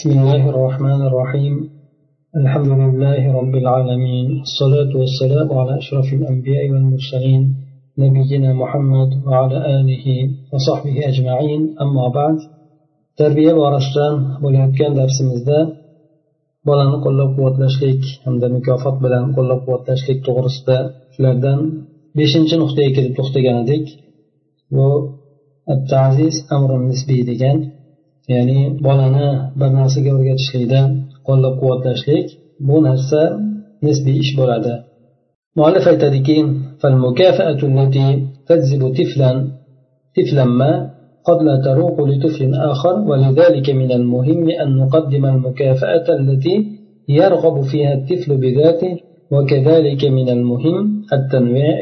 بسم الله الرحمن الرحيم. الحمد لله رب العالمين. الصلاة والسلام على أشرف الأنبياء والمرسلين نبينا محمد وعلى آله وصحبه أجمعين. أما بعد تربية وأرشتان وليكن درس مزدا بلان قل لك واتلاشليك عند مكافأة بلان قل لك واتلاشليك تغرس دا فلردان بيشن جن اختيك و التعزيز أمر نسبي دي ya'ni bolani bir narsaga o'rgatishlikda qo'llab quvvatlashlik bu narsa nisbiy ish bo'ladi. Muallif aytadiki تجذب طفلا طفلا ما قد لا تروق لطفل آخر ولذلك من المهم أن نقدم المكافأة التي يرغب فيها الطفل بذاته وكذلك من المهم التنويع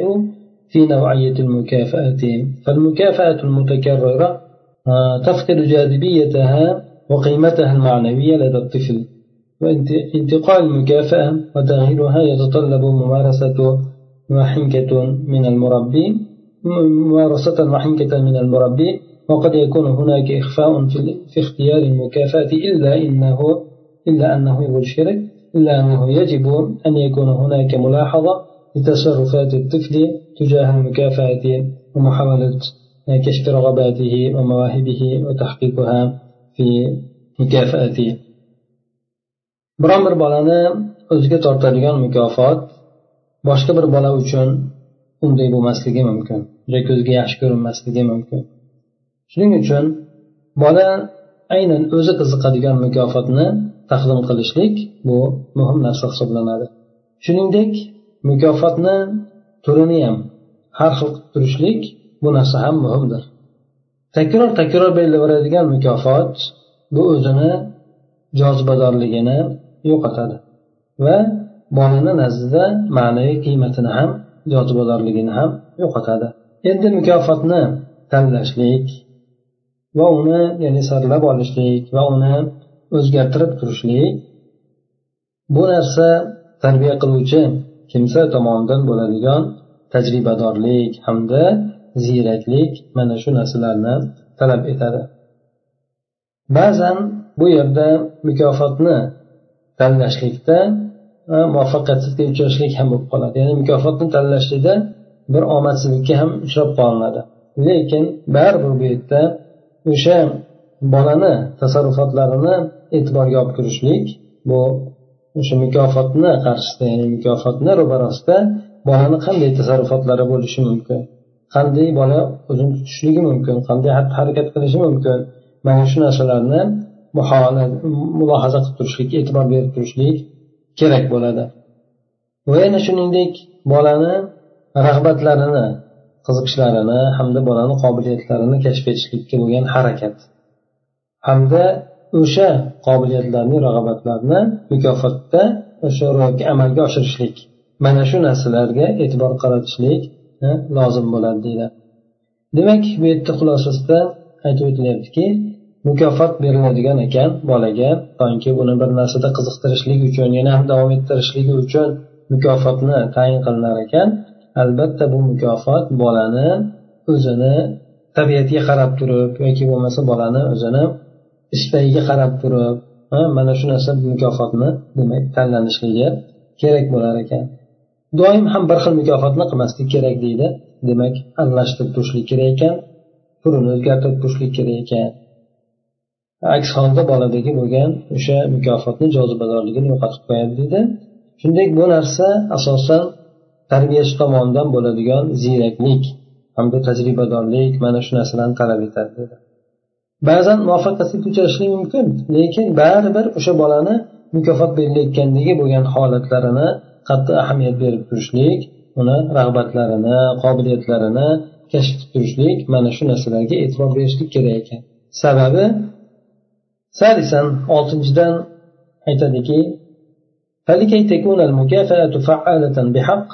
في نوعية المكافأة فالمكافأة المتكررة تفقد جاذبيتها وقيمتها المعنوية لدى الطفل وانتقال المكافأة وتغييرها يتطلب ممارسة وحنكة من المربي ممارسة وحنكة من المربي وقد يكون هناك إخفاء في اختيار المكافأة إلا إنه إلا أنه شرك إلا أنه يجب أن يكون هناك ملاحظة لتصرفات الطفل تجاه المكافأة ومحاولة كشف رغباته ومواهبه وتحقيقها في مكافأته biron bir bolani o'ziga tortadigan mukofot boshqa bir bola uchun unday bo'lmasligi mumkin juda ko'zga yaxshi ko'rinmasligi mumkin shuning uchun bola aynan o'zi qiziqadigan mukofotni taqdim qilishlik bu muhim narsa hisoblanadi shuningdek mukofotni turini ham har xil qilib turishlik bu narsa ham muhimdir. Takror takror berilaveradigan mukofot bu o'zini jozibadorligini yo'qotadi va bolani nazdida ma'naviy qiymatini ham jozibadorligini ham yo'qotadi. Endi mukofotni tanlashlik va uni ya'ni saralab olishlik va uni o'zgartirib turishlik bu narsa tarbiya qiluvchi kimsa tomonidan bo'ladigan tajribadorlik hamda ziyraklik mana shu narsalarni talab etadi. Ba'zan bu yerda mukofotni tanlashlikda e, muvaffaqiyatsizlikka uchrashlik ham bo'lib qoladi. Ya'ni mukofotni tanlashlikda bir omadsizlikka ham uchrab qolinadi. Lekin baribir bu yerda o'sha bolani tasarrufotlarini e'tiborga olib kirishlik bu o'sha mukofotni qarshisida ya'ni mukofotni ro'barasida bolani qanday tasarrufotlari bo'lishi mumkin? Qanday bola o'zini tutishligi mumkin qanday xatti harakat qilishi mumkin? Mana shu narsalarni mulohaza qilib turishlik e'tibor berib turishlik kerak bo'ladi. Va yana shuningdek bolani rag'batlarini qiziqishlarini hamda bolani qobiliyatlarini kashf etishlikka bo'lgan harakat. Hamda o'sha qobiliyatlarni rag'batlarni mukofotda o'sha amalga oshirishlik. Mana shu narsalarga e'tibor qaratishlik lozim bo'ladi deydi. Demak bu yerda xulosasida aytib o'tilyaptiki mukofot beriladigan ekan bolaga toki uni bir narsada qiziqtirishlik uchun yana ham davom ettirishligi uchun mukofotni tayin qilinar ekan. Albatta bu mukofot bolani o'zini tabiatiga qarab turib yoki bo'lmasa bolani o'zini istagiga qarab turib mana shu narsa mukofotni demak tanlanishligi kerak bo'lar ekan. Doim ham bir xil mukofotni qilmaslik kerak deydi. Demak almashtirib turishlik kerak ekan turini o'zgartirib turishlik kerak ekan. Aks holda boladagi bo'lgan o'sha mukofotni jozibadorligini yo'qotib qo'yadi deydi. Shuningdek bu narsa asosan tarbiyachi tomonidan bo'ladigan ziyraklik hamda tajribadorlik mana shu narsalarni talab etadi dedi ba'zan muvaffaqiyatsizlikka uchrashlik mumkin lekin baribir o'sha bolani mukofot berilayotgandagi bo'lgan holatlarini qattiq ahamiyat berib turishlik uni rag'batlarini qobiliyatlarini kashf qilib turishlik mana shu narsalarga e'tibor berishlik kerak ekan sababi sadisan oltinchidan aytadiki فلكي تكون المكافأة فعالة بحق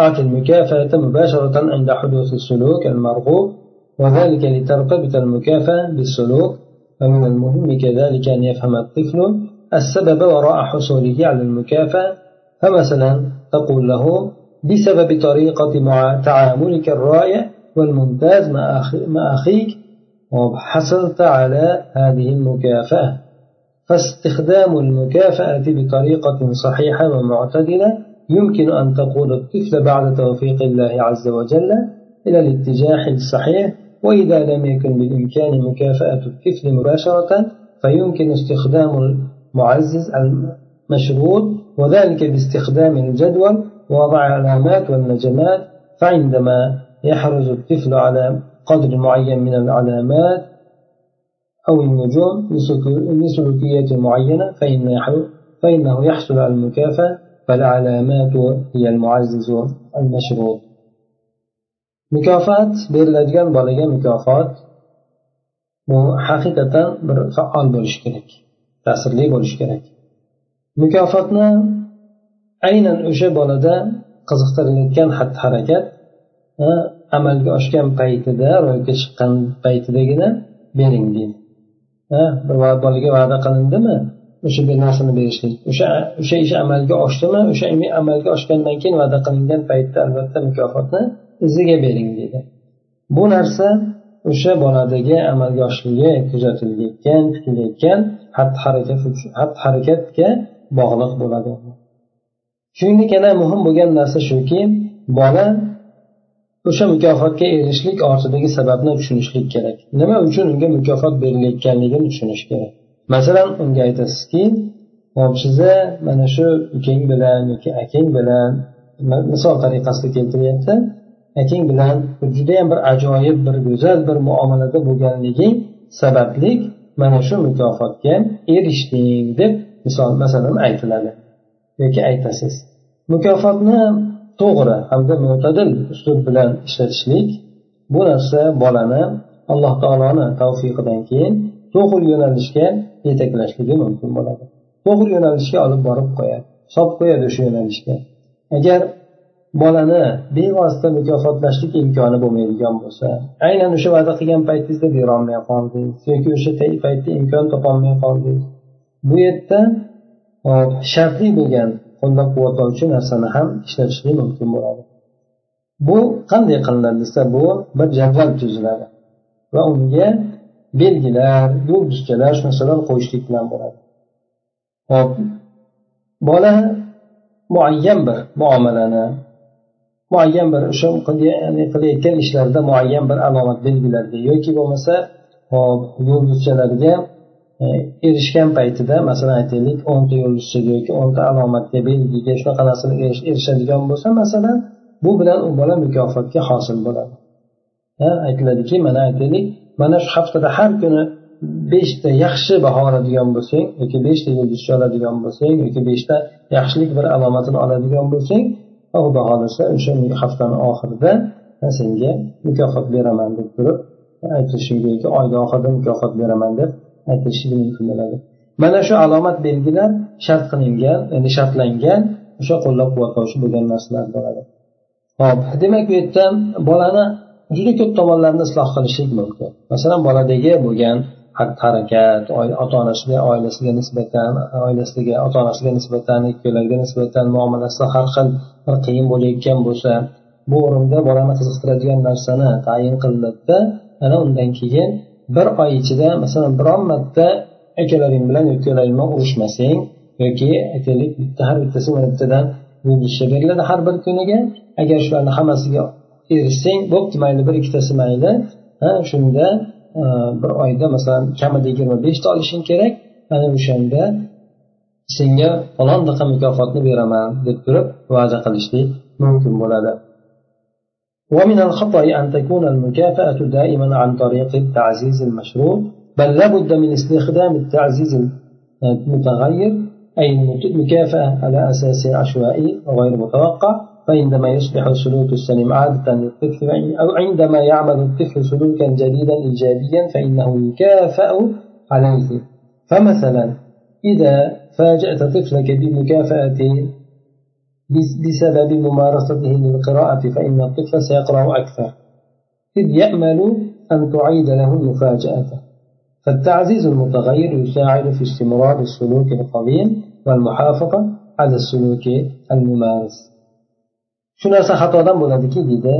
أعطي المكافأة مباشرة عند حدوث السلوك المرغوب وذلك لترتبط المكافأة بالسلوك ومن المهم كذلك أن يفهم الطفل السبب وراء حصوله على المكافأة فمثلا تقول له بسبب طريقة مع تعاملك الرائع والممتاز مع أخيك وحصلت على هذه المكافأة. فاستخدام المكافأة بطريقة صحيحة ومعتدلة يمكن أن تقود الطفل بعد توفيق الله عز وجل إلى الاتجاه الصحيح. وإذا لم يكن بالإمكان مكافأة الطفل مباشرة فيمكن استخدام المعزز المشروط وذلك باستخدام الجدول ووضع علامات والنجمات فعندما يحرز الطفل على قدر معين من العلامات أو النجوم لسلوكيات معينة فإنه يحصل على المكافأة فالعلامات هي المعزز المشروط mukofot beriladigan bolaga mukofot bu haqiqatdan bir faol bo'lishi kerak ta'sirli mukofotni aynan o'sha bolada qiziqtirilayotgan xatti harakat e, amalga oshgan paytida ro'yobga chiqqan paytidagina bering deydi. E, bir bolaga va'da qilindimi? O'sha bir narsani berishlik o'sha o'sha ish amalga oshdimi? O'sha amalga oshgandan keyin va'da qilingan paytda albatta mukofotni iziga bering deydi. Bu narsa o'sha boladagi amalga oshishligi kuzatilayotgan kutilayotgan xatti harakat xatti harakatga bog'liq bo'ladi. Shuningdek yana muhim bo'lgan narsa shuki bola o'sha mukofotga erishishlik ortidagi sababni tushunishlik kerak. Nima uchun unga mukofot berilayotganligini tushunish kerak. Masalan unga aytasizki hop mana shu ukang bilan yoki akang bilan misol tariqasida keltiryapti. Akang bilan judayam bir ajoyib bir go'zal bir muomalada bo'lganliging sababli mana shu mukofotga erishding deb misol masalan aytiladi. Yoki aytasiz. Mukofotni to'g'ri hamda mo'tadil uslub bilan ishlatishlik bu narsa bolani alloh taoloni tavfiqidan keyin to'g'ri yo'nalishga yetaklashligi mumkin bo'ladi. To'g'ri yo'nalishga olib borib qo'yadi solib qo'yadi o'sha yo'nalishga. Agar bolani bevosita mukofotlashlik imkoni bo'lmaydigan bo'lsa aynan o'sha va'da qilgan paytingizda berolmay qoldingiz yoki o'sha paytda imkon topolmay qoldingiz bu yerda e, shartli bo'lgan qo'llab quvvatlovchi narsani ham ishlatishlik mumkin bo'ladi. Bu qanday qilinadi desa bu bir jadval tuziladi va unga belgilar yulduzchalar shu narsalar qo'yishlik bilan bo'ladi. Hop. Bola muayyan bir muomalani muayyan bir o'sha qilayotgan ishlarida muayyan bir alomat belgilarga yoki bo'lmasa hop yulduzchalarga E, erishgan paytida masalan aytaylik o'nta yulduzchaga yoki o'nta alomatga belgiga shunaqa narsalarga erishadigan bo'lsa masalan bu bilan u bola mukofotga hosil bo'ladi. Aytiladiki mana aytaylik mana shu haftada har kuni beshta yaxshi baho oladigan bo'lsang yoki beshta yulduzcha oladigan bo'lsang yoki beshta yaxshilik bir alomatini oladigan bo'lsang xudo xohlasa o'sha haftani oxirida senga mukofot beraman deb turib aytilishligi yoki oyni oxirida mukofot beraman deb aytilishligi mumkin bo'ladi. Mana shu alomat belgilar shart qilingan ya'ni shartlangan o'sha qo'llab quvvatlovchi bo'lgan narsalar bo'ladi. Hop demak bu yerda bolani juda ko'p tomonlarini isloh qilishlik mumkin. Masalan boladagi bo'lgan xatti harakat ota onasiga oilasiga nisbatan oilasiga ota onasiga nisbatan ikkovlariga nisbatan muomalasida har xil bir qiyin bo'layotgan bo'lsa bu o'rinda bolani qiziqtiradigan narsani tayin qilinadida ana undan keyin bir oy ichida masalan biron marta akalaring bilan ukalaring bilan urushmasang yoki aytaylik bitta har bittasi mana bittadan yulduzcha beriladi har bir kuniga. Agar shularni hammasiga erishsang bo'pti mayli bir ikkitasi mayli. Ha shunda e, bir oyda masalan kamida yigirma beshta olishing kerak. Ana o'shanda senga falondaqa mukofotni beraman deb turib va'da qilishlik mumkin bo'ladi. ومن الخطأ أن تكون المكافأة دائما عن طريق التعزيز المشروط بل لابد من استخدام التعزيز المتغير أي المكافأة على أساس عشوائي وغير متوقع فعندما يصبح السلوك السليم عادة للطفل أو عندما يعمل الطفل سلوكا جديدا إيجابيا فإنه يكافأ عليه. فمثلا إذا فاجأت طفلك بمكافأة بسبب ممارسته للقراءة فإن الطفل سيقرأ أكثر إذ يأمل أن تعيد له المفاجأة فالتعزيز المتغير يساعد في استمرار السلوك القديم والمحافظة على السلوك الممارس shu narsa xatodan bo'ladiki deydi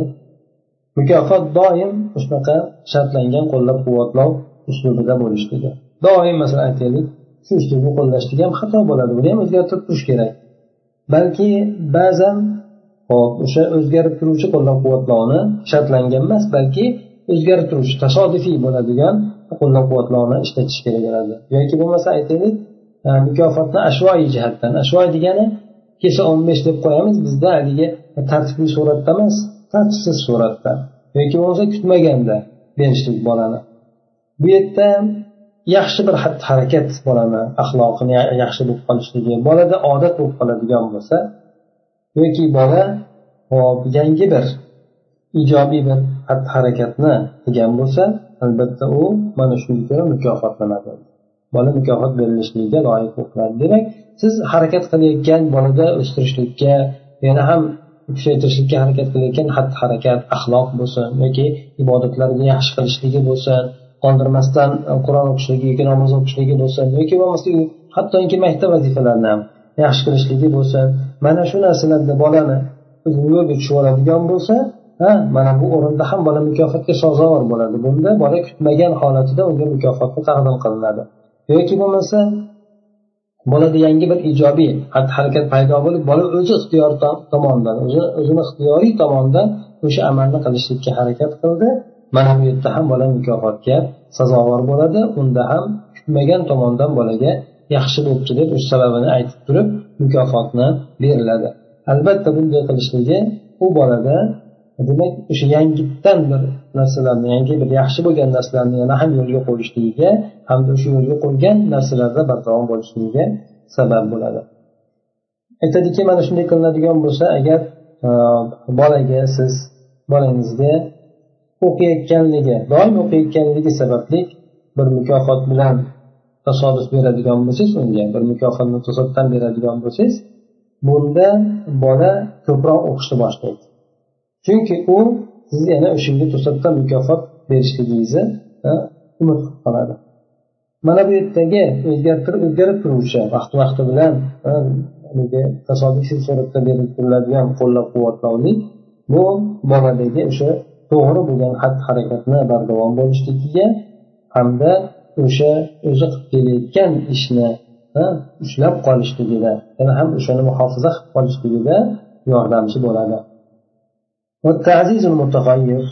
mukofot doim shunaqa shartlangan qo'llab quvvatlov uslubida bo'lishligi doim masalan aytaylik shu uslubni qo'llashlik ham xato bo'ladi buni ham o'zgartirib turish kerak balki ba'zan hop o'sha o'zgarib turuvchi qo'llab quvvatlovni shartlangan emas balki o'zgarib turuvchi tasodifiy bo'ladigan qo'llab quvvatlovni ishlatish kerak bo'ladi. Yoki bo'lmasa aytaylik e, mukofotni ashvoiy jihatdan ashvoiy degani kecha o'n besh deb qo'yamiz bizda haligi tartibli suratda emas tartibsiz suratda. Yoki bo'lmasa kutmaganda berishlik bolani. Bu yerda yaxshi bir xatti harakat bolani axloqini yaxshi bo'lib qolishligi bolada odat bo'lib qoladigan bo'lsa yoki bola hop yangi bir ijobiy bir xatti harakatni qilgan bo'lsa albatta u mana shunga ko'ra mukofotlanadi. Bola mukofot berilishligiga loyiq bo'lib demak siz harakat qilayotgan bolada o'stirishlikka yana ham kuchaytirishlikka harakat qilayotgan xatti harakat axloq bo'lsin yoki ibodatlarni yaxshi qilishligi bo'lsin qondirmasdan e, qur'on o'qishligi yoki namoz o'qishligi bo'lsin yoki bo'lmasligi hattoki maktab vazifalarini ham yaxshi qilishligi bo'lsin mana shu narsalarda bolani yo'lga tushib oladigan bo'lsa ha mana bu o'rinda ham bola mukofotga sazovor bo'ladi. Bunda bola kutmagan holatida unga mukofotni taqdim qilinadi. Yoki bo'lmasa bolada yangi bir ijobiy xatti harakat paydo bo'lib bola o'zi ixtiyor tomonidan o'zi o'zini ixtiyoriy tomonidan o'sha amalni qilishlikka harakat qildi. Mana bu yerda ham bola mukofotga sazovor bo'ladi unda ham kutmagan tomondan bolaga yaxshi bo'libdi deb o'sha sababini aytib turib mukofotni beriladi. Albatta bunday qilishligi u bolada demak o'sha yangitdan bir narsalarni yangi bir yaxshi bo'lgan narsalarni yana ham yo'lga qo'yishligiga hamda o'sha yo'lga qo'ygan narsalarda bardavom bo'lishligiga sabab bo'ladi. Aytadiki mana shunday qilinadigan bo'lsa agar bolaga siz bolangizga o'qiyotganligi doim o'qiyotganligi sababli bir mukofot bilan tasodif beradigan bo'lsangiz unga bir mukofotni to'satdan beradigan bo'lsangiz bunda bola ko'proq o'qishni boshlaydi. Chunki u siz yana o'shanga to'satdan mukofot berishligingizni umid qilib qoladi. Mana bu yerdagi o'zgartirib o'zgarib turuvchi vaqti vaqti bilan tasodifiy suratda berib turiladigan qo'llab quvvatlovlik bu boladagi o'sha to'g'ri bo'lgan xatti harakatni bardavom bo'lishligiga hamda o'sha o'zi qilib kelayotgan ishni ushlab qolishligida yana ham o'shani muhofaza qilib qolishligida yordamchi bo'ladi والتعزيز المتغير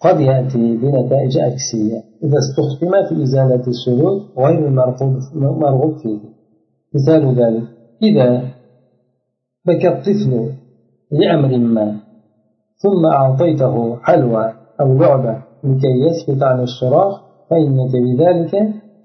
قد يأتي بنتائج عكسية إذا استخدم في إزالة السلوك غير المرغوب فيه مثال ذلك إذا بكى الطفل لأمر ما ثم أعطيته حلوى أو لعبة لكي يسكت عن الصراخ فإنك بذلك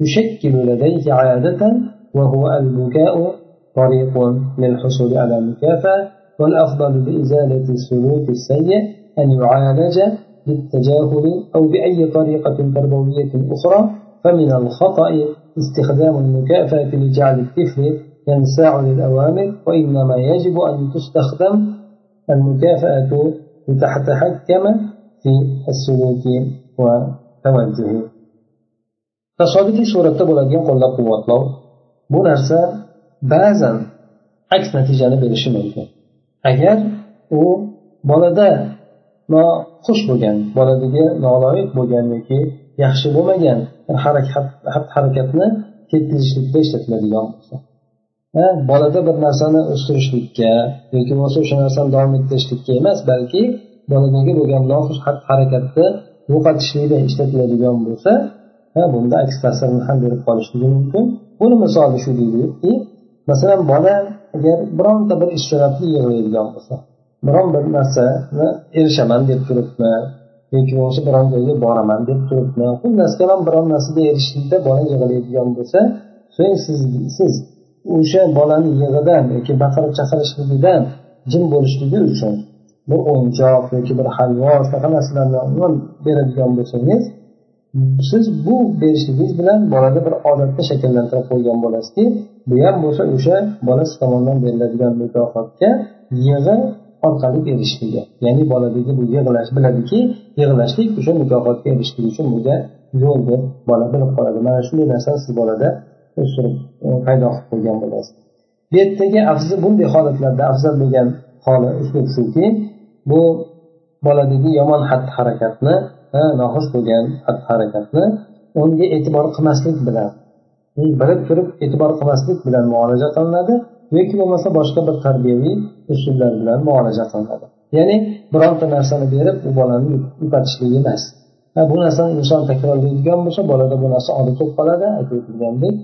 يشكل لديك عادة وهو البكاء طريق للحصول على المكافأة والأفضل لإزالة السلوك السيء أن يعالج بالتجاهل أو بأي طريقة تربوية أخرى فمن الخطأ استخدام المكافأة لجعل الطفل ينساع للأوامر وإنما يجب أن تستخدم المكافأة لتتحكم في السلوك وتوجهه tasodifiy suratda bo'ladigan qo'llab quvvatlov bu narsa ba'zan aks natijani berishi mumkin agar u bolada noxush bo'lgan boladagi noloyiq bo'lgan yoki yaxshi bo'lmagan harakat harakatni ketkazishlikda ishlatiladigan bo'lsa bolada bir narsani o'stirishlikka yoki bo'lmasa o'sha narsani davom ettirishlikka emas balki boladagi bo'lgan noxush xatti harakatni yo'qotishlikda ishlatiladigan bo'lsa bunda aks ta'sirini ham berib qolishligi mumkin. Buni misoli shu deydiki masalan bola agar bironta bir ish sababli yig'laydigan bo'lsa biron bir narsani erishaman deb turibmi yoki bo'lmasa biron joyga boraman deb turibmi xullas kalom biron narsaga erishishlikda bola yig'laydigan bo'lsa so'ng siz siz o'sha bolani yig'idan yoki baqirib chaqirishligidan jim bo'lishligi uchun bir o'yinchoq yoki bir halvo shunaqa narsalarni beradigan bo'lsangiz siz bu berishligingiz bilan bolada bir odatni shakllantirib qo'ygan bo'lasizki bu ham bo'lsa o'sha bolasi tomonidan beriladigan mukofotga yig'i orqali erishishligi ya'ni boladagi bu yig'lash biladiki yig'lashlik o'sha mukofotga erishishlik uchun bunga yo'l deb bola bilib qoladi mana shunday narsa siz bolada o'stirib paydo qilib qo'ygan bo'lasiz. Bu yerdagi afzal bunday holatlarda afzal bo'lgan holi uslub shuki bu boladagi yomon xatti harakatni noxush bo'lgan xatti harakatni unga e'tibor qilmaslik bilan bilib turib e'tibor qilmaslik bilan muolaja qilinadi yoki bo'lmasa boshqa bir tarbiyaviy usullar bilan muolaja qilinadi. Ya'ni bironta narsani berib u bolani yupatishlik emas. Bu narsani inson takrorlaydigan bo'lsa bolada bu narsa odat bo'lib qoladi aytib o'tilgandek.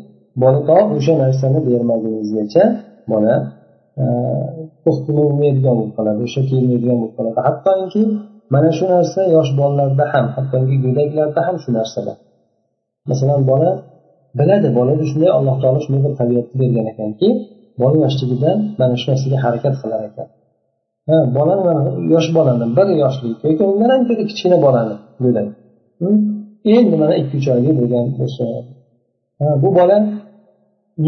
Bola to o'sha narsani bermaguningizgacha bola to'xtamaydigan e, bo'lib qoladi o'sha kelmaydigan bo'lib qoladi. Hattoki mana shu narsa yosh bolalarda ham hattoki go'daklarda ham shu narsada masalan bola biladi bolada shunday alloh taolo shunday bir tabiatni bergan ekanki bola yoshligidan mana shu narsaga harakat qilar ekan. Ha bolani yosh bolani bir yoshlik yoki undan ham ko'ra kichkina bolani go'dak. Hm? Endi mana ikki uch oylik bo'lgan bo'lsa. Bu bola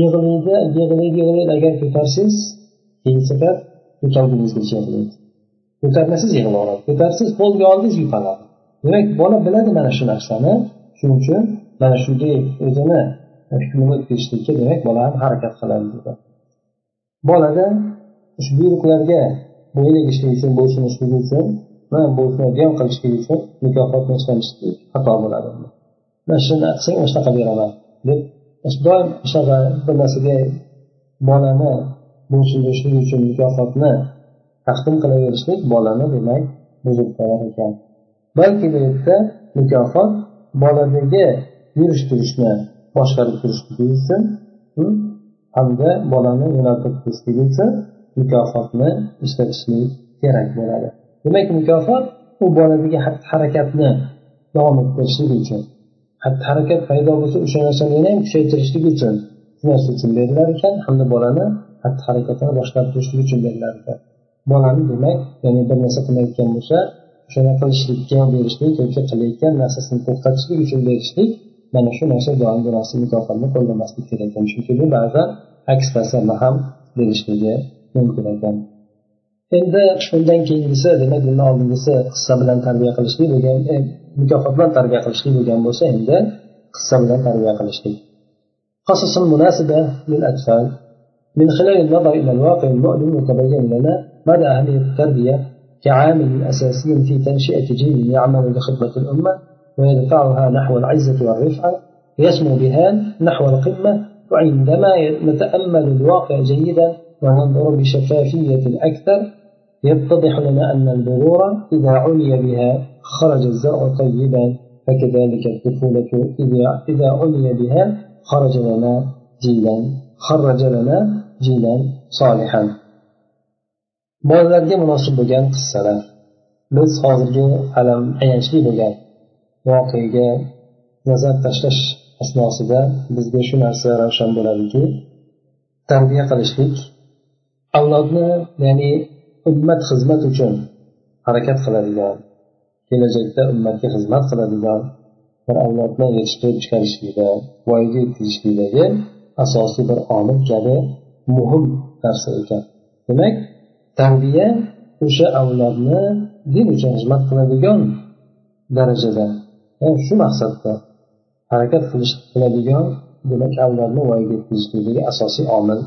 yig'laydi yig'laydi yig'laydi. Agar ko'tarsangiz keyin safar ko'targuningizgacha yig'laydi ko'tarmasangiz yig'laveradi ko'tarsangiz qo'lga oldingiz yupaladi. Demak bola biladi mana shu narsani. Shuning uchun mana shunday o'zini e, hukmini o'tkazishlikka demak bola ham harakat qiladi dedi. Bolada shu buyruqlarga bo'yin egishlik uchun bo'ysunishlik uchun bo'ysunadigan qilishlik uchun mukofotni ishlanishlik xato bo'ladi. Mana shuni qilsang mana shunaqa beraman deb doim shunaqa bir narsaga bolani bo'ysundirishlik uchun mukofotni taqdim qilaverishlik bolani demak buzib qo'yar ekan. Balki bu yerda mukofot boladagi yurish turishni boshqarib turishligi uchun hamda bolani yo'naltirib turishligi uchun mukofotni ishlatishlik kerak bo'ladi. Demak mukofot u boladagi harakatni davom ettirishlik uchun xatti harakat paydo bo'lsa o'sha narsani yana ham kuchaytirishlik uchun shu narsa uchun berilar ekan hamda bolani xatti harakatini boshqarib turishlik uchun berilar ekan. Bolani demak ya'ni bir narsa qilayotgan bo'lsa o'shani qilishlikka berishlik yoki qilayotgan narsasini to'xtatishlik uchun berishlik mana shu narsa doim bu narsa mukofotni qo'llamaslik kerak ekan. Chunki bu ba'zan aks ta'sirni ham berishligi mumkin ekan. Endi undan keyingisi demak bundan oldingisi qissa bilan tarbiya qilishlik bo'lgan e, mukofot bilan tarbiya qilishlik bo'lgan bo'lsa endi qissa bilan tarbiya qilishlik. قصص مناسبة للأطفال من خلال النظر إلى الواقع المؤلم يتبين لنا مدى أهمية التربية كعامل أساسي في تنشئة جيل يعمل لخدمة الأمة ويدفعها نحو العزة والرفعة يسمو بها نحو القمة وعندما نتأمل الواقع جيدا وننظر بشفافية أكثر يتضح لنا أن البذور إذا علي بها خرج الزرع طيبا فكذلك الطفولة إذا علي بها خرج لنا جيلا خرج لنا جيلا صالحا bolalarga munosib bo'lgan qissalar biz hozirgi alam ayanchli bo'lgan voqeaga nazar tashlash asnosida bizga shu narsa ravshan bo'ladiki tarbiya qilishlik avlodni ya'ni ummat xizmat uchun harakat qiladigan kelajakda ummatga xizmat qiladigan bir avlodni yetishtirib chiqarishlikda voyaga yetkazishlikdagi asosiy bir omil kabi muhim narsa ekan. Demak tarbiya o'sha avlodni din uchun xizmat qiladigan darajada shu maqsadda harakat qilish qiladigan demak avlodni voyaga yetkazishlikdagi asosiy omil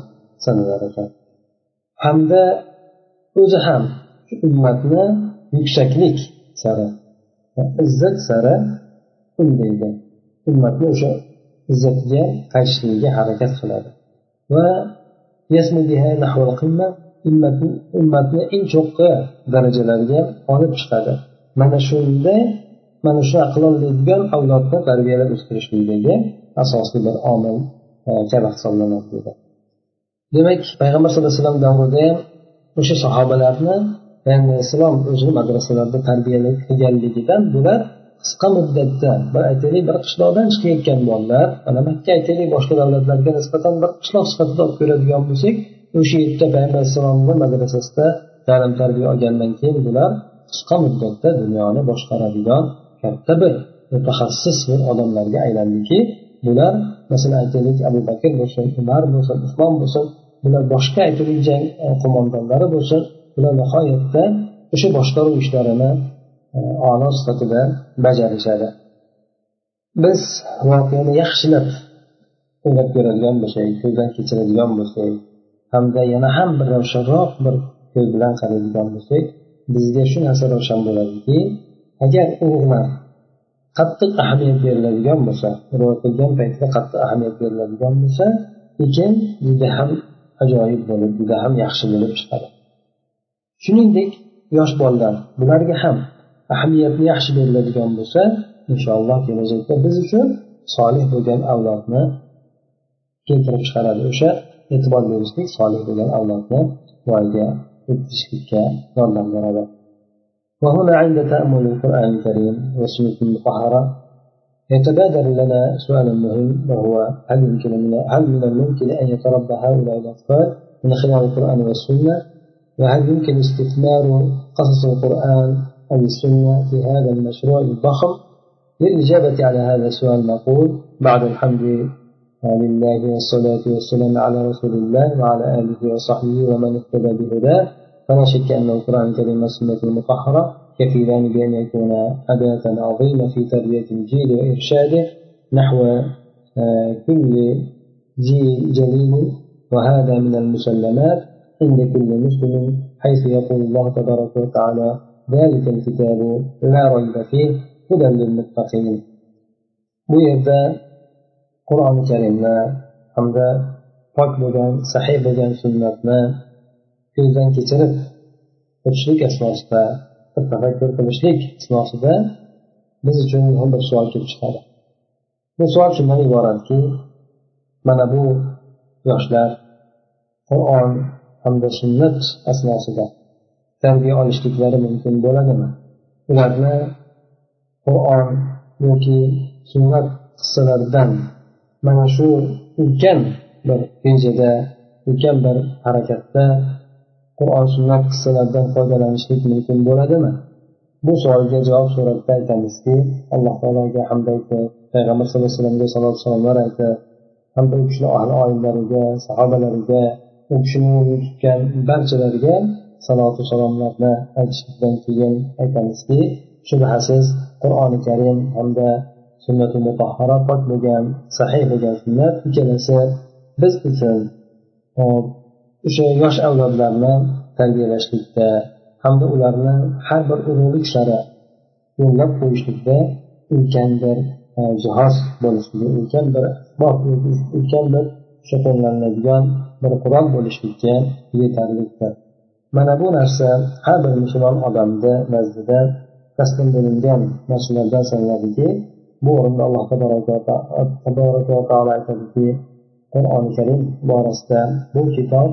sanalar ekan. Hamda o'zi ham ummatni yuksaklik sari izzat sari undaydi. Ummatni o'sha izzatiga qaytishligiga harakat qiladi. Va ummatni eng cho'qqi darajalarga olib chiqadi. Mana shunda mana shu qilolmaydigan avlodni tarbiyalab o'stirishlikdagi asosiy bir omil e, kabi hisoblanadi. Demak payg'ambar sallallohu alayhi vasallam davrida ham o'sha sahobalarni payg'ambar alayhissalom o'zini madrasalarida tarbiyalab qilganligidan bular qisqa muddatda bir aytaylik bir qishloqdan chiqayotgan bolalar mana makka aytaylik boshqa davlatlarga nisbatan bir qishloq sifatida olib ko'radigan bo'lsak o'sha yerda payg'ambar alayhissalomni madrasasida ta'lim tarbiya olgandan keyin bular qisqa muddatda dunyoni boshqaradigan katta bir mutaxassis bir odamlarga aylandiki bular masalan aytaylik abu bakr bo'lsin umar bo'lsin usmon bo'lsin bular boshqa aytaylik jang e, qo'mondonlari bo'lsin bular nihoyatda o'sha boshqaruv ishlarini e, a'lo sifatida bajarishadi. Biz voqeani yaxshilab o'ylab ko'radigan bo'lsak ko'zdan kechiradigan bo'lsak hamda yana ham bir ravshanroq bir ko'z bilan qaraydigan bo'lsak bizga shu narsa ravshan bo'ladiki agar umar qattiq ahamiyat beriladigan bo'lsa rivoyat qilgan paytda qattiq ahamiyat beriladigan bo'lsa lekin juda ham ajoyib bo'lib juda ham yaxshi bo'lib chiqadi. Shuningdek yosh bolalar bularga ham ahamiyatni yaxshi beriladigan bo'lsa inshaalloh kelajakda biz uchun solih bo'lgan avlodni keltirib chiqaradi. O'sha e'tibor berishlik solih bo'lgan avlodni voyaga yetkazishlikka yordam beradi. وهنا عند تأمل القرآن الكريم والسنة المطهرة يتبادر لنا سؤال مهم وهو هل يمكن من هل من الممكن أن يتربى هؤلاء الأطفال من خلال القرآن والسنة؟ وهل يمكن استثمار قصص القرآن أو السنة في هذا المشروع الضخم؟ للإجابة على هذا السؤال نقول بعد الحمد لله والصلاة والسلام على رسول الله وعلى آله وصحبه ومن اهتدى بهداه. فلا شك أن القرآن الكريم والسنة المطهرة كفيلان بأن يكون أداة عظيمة في تربية الجيل وإرشاده نحو كل جيل جليل وهذا من المسلمات عند كل مسلم حيث يقول الله تبارك وتعالى ذلك الكتاب لا ريب فيه هدى للمتقين. bu yerda qur'oni karimni hamda pok bo'lgan sahiy bo'lgan sunnatni ko'zdan kechirib o'tishlik asnosida tafakkur qilishlik asnosida biz uchun muhim bir savol kelib chiqadi. Bu savol shundan iboratki mana bu yoshlar qur'on hamda sunnat asnosida tarbiya olishliklari mumkin bo'ladimi? Ularni qur'on yoki sunnat qissalaridan mana shu ulkan bir rejada ulkan bir harakatda qur'on sunnat qissalaridan foydalanishlik mumkin bo'ladimi? Bu savolga javob suratida aytamizki alloh taologa hamd aytib payg'ambar sallallohu alayhi vasallamga salot salomlar aytib hamda u kishini ahli oilalariga sahobalariga u kishini yo'lini tutgan barchalariga salotu salomlarni aytishlikdan keyin aytamizki shubhasiz qur'oni karim hamda sunnati mutahhara pok bo'lgan sahiy bo'lgan sunnat ikkalasi biz uchun o'sha yosh avlodlarni tarbiyalashlikda hamda ularni har bir ulug'lik sari yo'llab qo'yishlikda ulkan bir e, jihoz bo'lishligi ulkan bir asbob ulkan bir o'sha qo'llaniladigan bir qurol bo'lishlikka yetarlidir. Mana bu narsa har bir musulmon odamni nazdida taslim bo'lingan narsalardan sanaladiki bu o'rinda alloh taboraka va taolo aytadiki qur'oni karim borasida bu kitob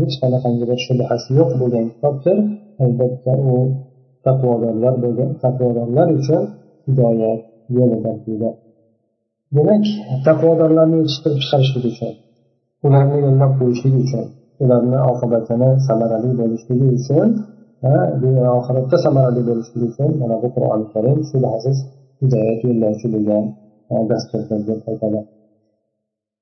hech qanaqangi bir shubhasi yo'q bo'lgan kitobdir. Albatta u taqvodorlar bo'lgan taqvodorlar uchun hidoyat yo'lidir deydi. Demak taqvodorlarni yetishtirib chiqarishlik uchun ularni yo'llab qo'yishlik uchun ularni oqibatini samarali bo'lishligi uchun oxiratda samarali bo'lishligi uchun mana bu qur'oni karim shubhasiz hidoyat yo'llovchi bo'lgan e, dasturdir deb aytadi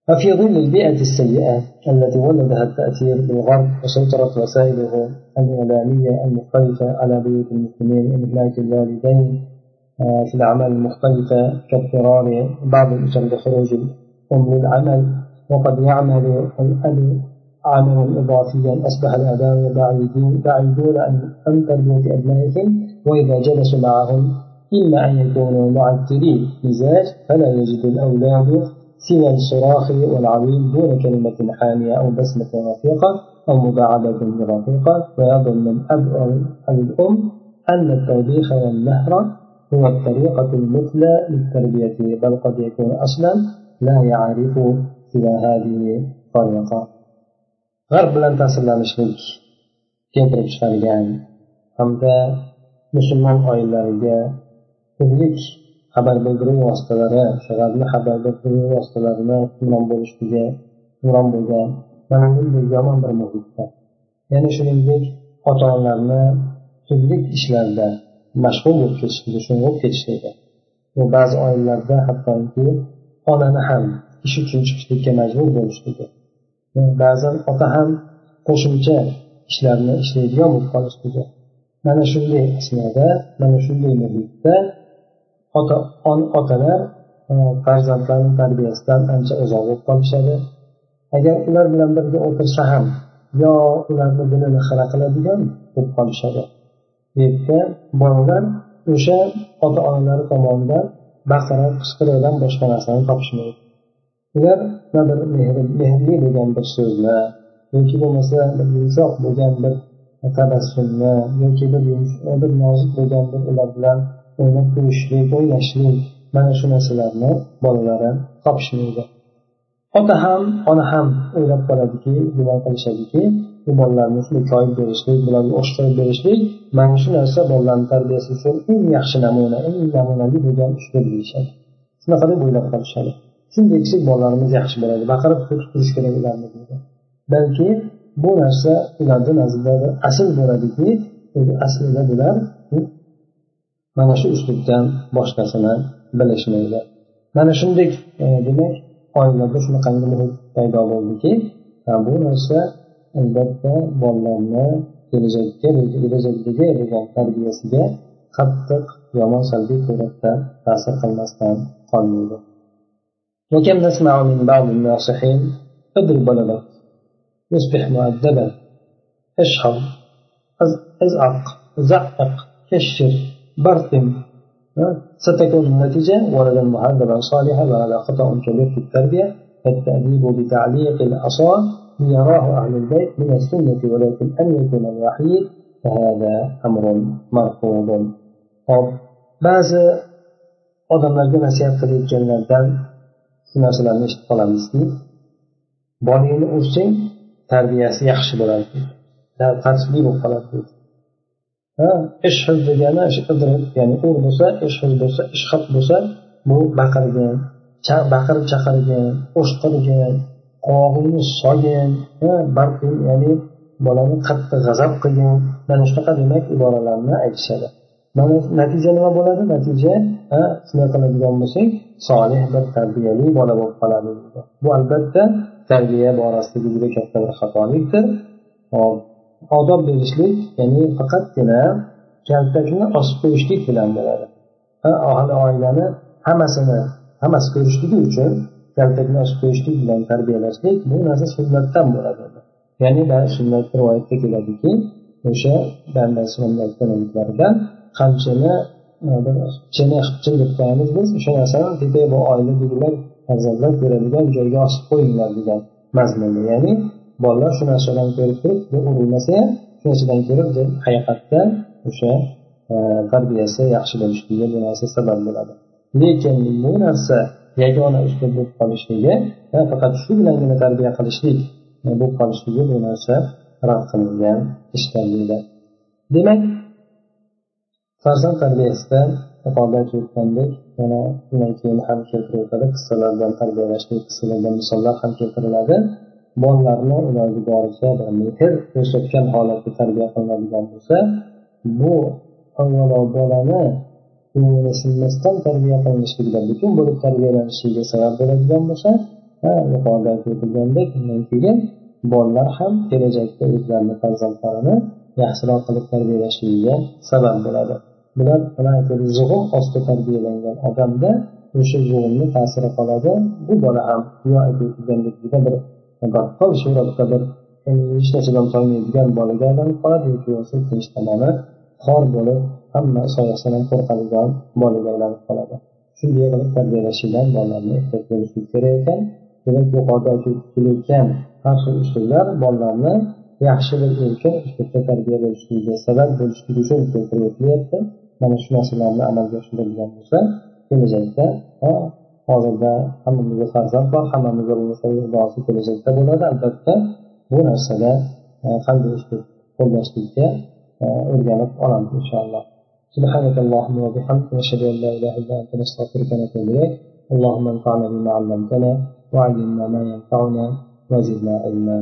ففي ظل البيئة السيئة التي ولدها التأثير بالغرب وسيطرت وسائله الإعلامية المختلفة على بيوت المسلمين إملاك الوالدين في الأعمال المختلفة كاضطرار بعض الأسر لخروج الأم للعمل وقد يعمل الأب عملا إضافيا أصبح الآباء بعيدين بعيدون عن تربية أبنائهم وإذا جلسوا معهم إما أن يكونوا معترين مزاج فلا يجد الأولاد سوى الصراخ والعويل دون كلمة حامية أو بسمة رفيقة أو مباعدة رفيقة. ويظن الأب أو الأم أن التوبيخ والنهر هو الطريقة المثلى للتربية بل قد يكون أصلا لا يعرف سوى هذه الطريقة. غرب bilan ta'sirlanishlik keltirib chiqargan hamda musulmon oilalariga turli xabar bildiruv vositalari o'sha g'arbni xabar bildiruv vositalarini hukmron bo'lishligi hukmron bo'lgan mana bunday yomon bir muhitda. Yana shuningdek ota onalarni turli ishlarda mashg'ul bo'lib ketishligi sho'ng'ib ketishligi va ba'zi oilalarda hattoki onani ham ish uchun chiqishlikka majbur bo'lishligi ba'zan ota ham qo'shimcha ishlarni ishlaydigan bo'lib qolishligi mana shunday asnoda mana shunday muhitda ota otalar e, farzandlarni tarbiyasidan ancha uzoq bo'lib qolishadi. Agar ular bilan birga o'tirsa ham yo ularni dilini xira qiladigan bo'lib qolishadi. Bu yerda bolalar o'sha ota onalari tomonidan baqira qichqiruvdan boshqa narsani topishmaydi. Ular bir mehrli bo'lgan bir so'zni yoki bo'lmasa bir yumshoq bo'lgan bir tabassumni yoki bir bir nozik bo'lgan bir ular bilan o'ynab kulishlik o'ynashlik mana shu narsalarni bolalari topishmaydi. Ota ham ona ham o'ylab qoladiki gumon qilishadiki bu bolalarni shunday koyib berishlik bularga osh berishlik mana shu narsa bolalarni tarbiyasi uchun eng yaxshi namuna eng namunali bo'lgan uslub deyishadi shunaqa deb o'ylab qolishadi. Shunday qilsak bolalarimiz yaxshi bo'ladi. Baqirib turish kerak ularni balki bu narsa ularni nazdida asl bo'ladiki aslida bular mana shu uslubdan boshqasini bilishmaydi mana shunday e, demak oilada shunaqangi muhit paydo bo'ldiki bu narsa albatta bolalarni kelajakka kelajakdagi bo'lgan tarbiyasiga qattiq yomon salbiy suratda ta'sir qilmasdan qolmaydi وكم نسمع من بعض الناصحين اضرب ولدك يصبح مؤدبا اشحر ازعق زعق كشر برتم ستكون النتيجة ولدا مهذبا صالحا وهذا خطأ كبير في التربية فالتأديب بتعليق الأصال يراه أهل البيت من السنة ولكن أن يكون الوحيد. فهذا أمر مرفوض. طب بعض أدم لدينا سياد قريب جنة سناسلا نشت طلبستي بانين أرسين تربية سيخش بلانتين لا قرص بيبو ishhiz degani ya'ni ur bo'lsa ishhiz bo'lsa ishhab bo'lsa bu baqirgin baqirib chaqirgin o'shqirgin qovog'ingni sogin ya'ni bolani qattiq g'azab qilgin mana shunaqa demak iboralarni aytishadi. Mana natija nima bo'ladi? Natija shunday qiladigan bo'lsang solih bir tarbiyali bola bo'lib qoladi. Bu albatta tarbiya borasidagi juda katta bir xatolikdir. Odob berishlik ya'ni faqatgina kaltakni osib qo'yishlik bilan bo'ladi. Ahli oilani hammasini hammasi ko'rishligi uchun kaltakni osib qo'yishlik bilan tarbiyalashlik bu narsa sunnatdan bo'ladi. Ya'ni sunnat rivoyatda keladiki o'sha banda sunnatdan qamchini e, chini qipchin deb qo'yamiz biz o'sha narsani tepa bu oiladagilar farzandlar ko'radigan joyga osib qo'yinglar degan mazmunda ya'ni bolalar shu narsadan ko'rib turib bu urilmasa ham shu narsadan ko'rib haqiqatda o'sha e, tarbiyasi yaxshi bo'lishligiga bu narsa sabab bo'ladi. Lekin bu narsa yagona uslub bo'lib qolishligi faqat shu bilangina tarbiya qilishlik e, bo'lib qolishligi bu narsa rad qilingan ishlar deydi. Demak farzand tarbiyasida yuqorida aytib o'tgandek yana undan keyin ham keltirib o'tadi qissalardan tarbiyalashlik qissalardan misollar ham keltiriladi. Bolalarni iloji boricha mehr ko'rsatgan holatda tarbiya qilinadigan bo'lsa bu avvalo bolani ko'nglini sinmasdan tarbiya qilinishligidan butun bo'lib tarbiyalanishiga sabab bo'ladigan bo'lsa yuqorida aytib o'tilgandek undan keyin bolalar ham kelajakda o'zlarini farzandlarini yaxshiroq qilib tarbiyalashligiga sabab bo'ladi. Bular nima zug'um ostida tarbiyalangan odamda o'sha zug'umni ta'siri qoladi. Bu bola ham aytib o'tilgandek juda bir baqqol suratda bir hech narsadan toymaydigan bolaga aylanib qoladi yoki bo'lmasa ikkinchi tomoni xor bo'lib hamma soyasidan qo'rqadigan bolaga aylanib qoladi. Shunday qilib tarbiyalashidan bolalarni ehtiyot bo'lishlik kerak ekan demak yuqorida aytib kelayotgan har xil usullar bolalarni yaxshi bir erkin uslubda tarbiya bo'lishligiga sabab bo'lishligi uchun keltirib o'tilyapti mana shu narsalarni amalga oshirilgan bo'lsa kelajakda hozirda hammamizda farzand bor hammamizda bo'lmasa duosi kelajakda bo'ladi albatta bu narsada e, qanday uslub qo'llashlikka e, o'rganib olamiz inshaalloh سبحانك اللهم وبحمدك نشهد ان لا اله الا انت نستغفرك ونتوب اليك اللهم انفعنا بما علمتنا وعلمنا ما ينفعنا وزدنا علما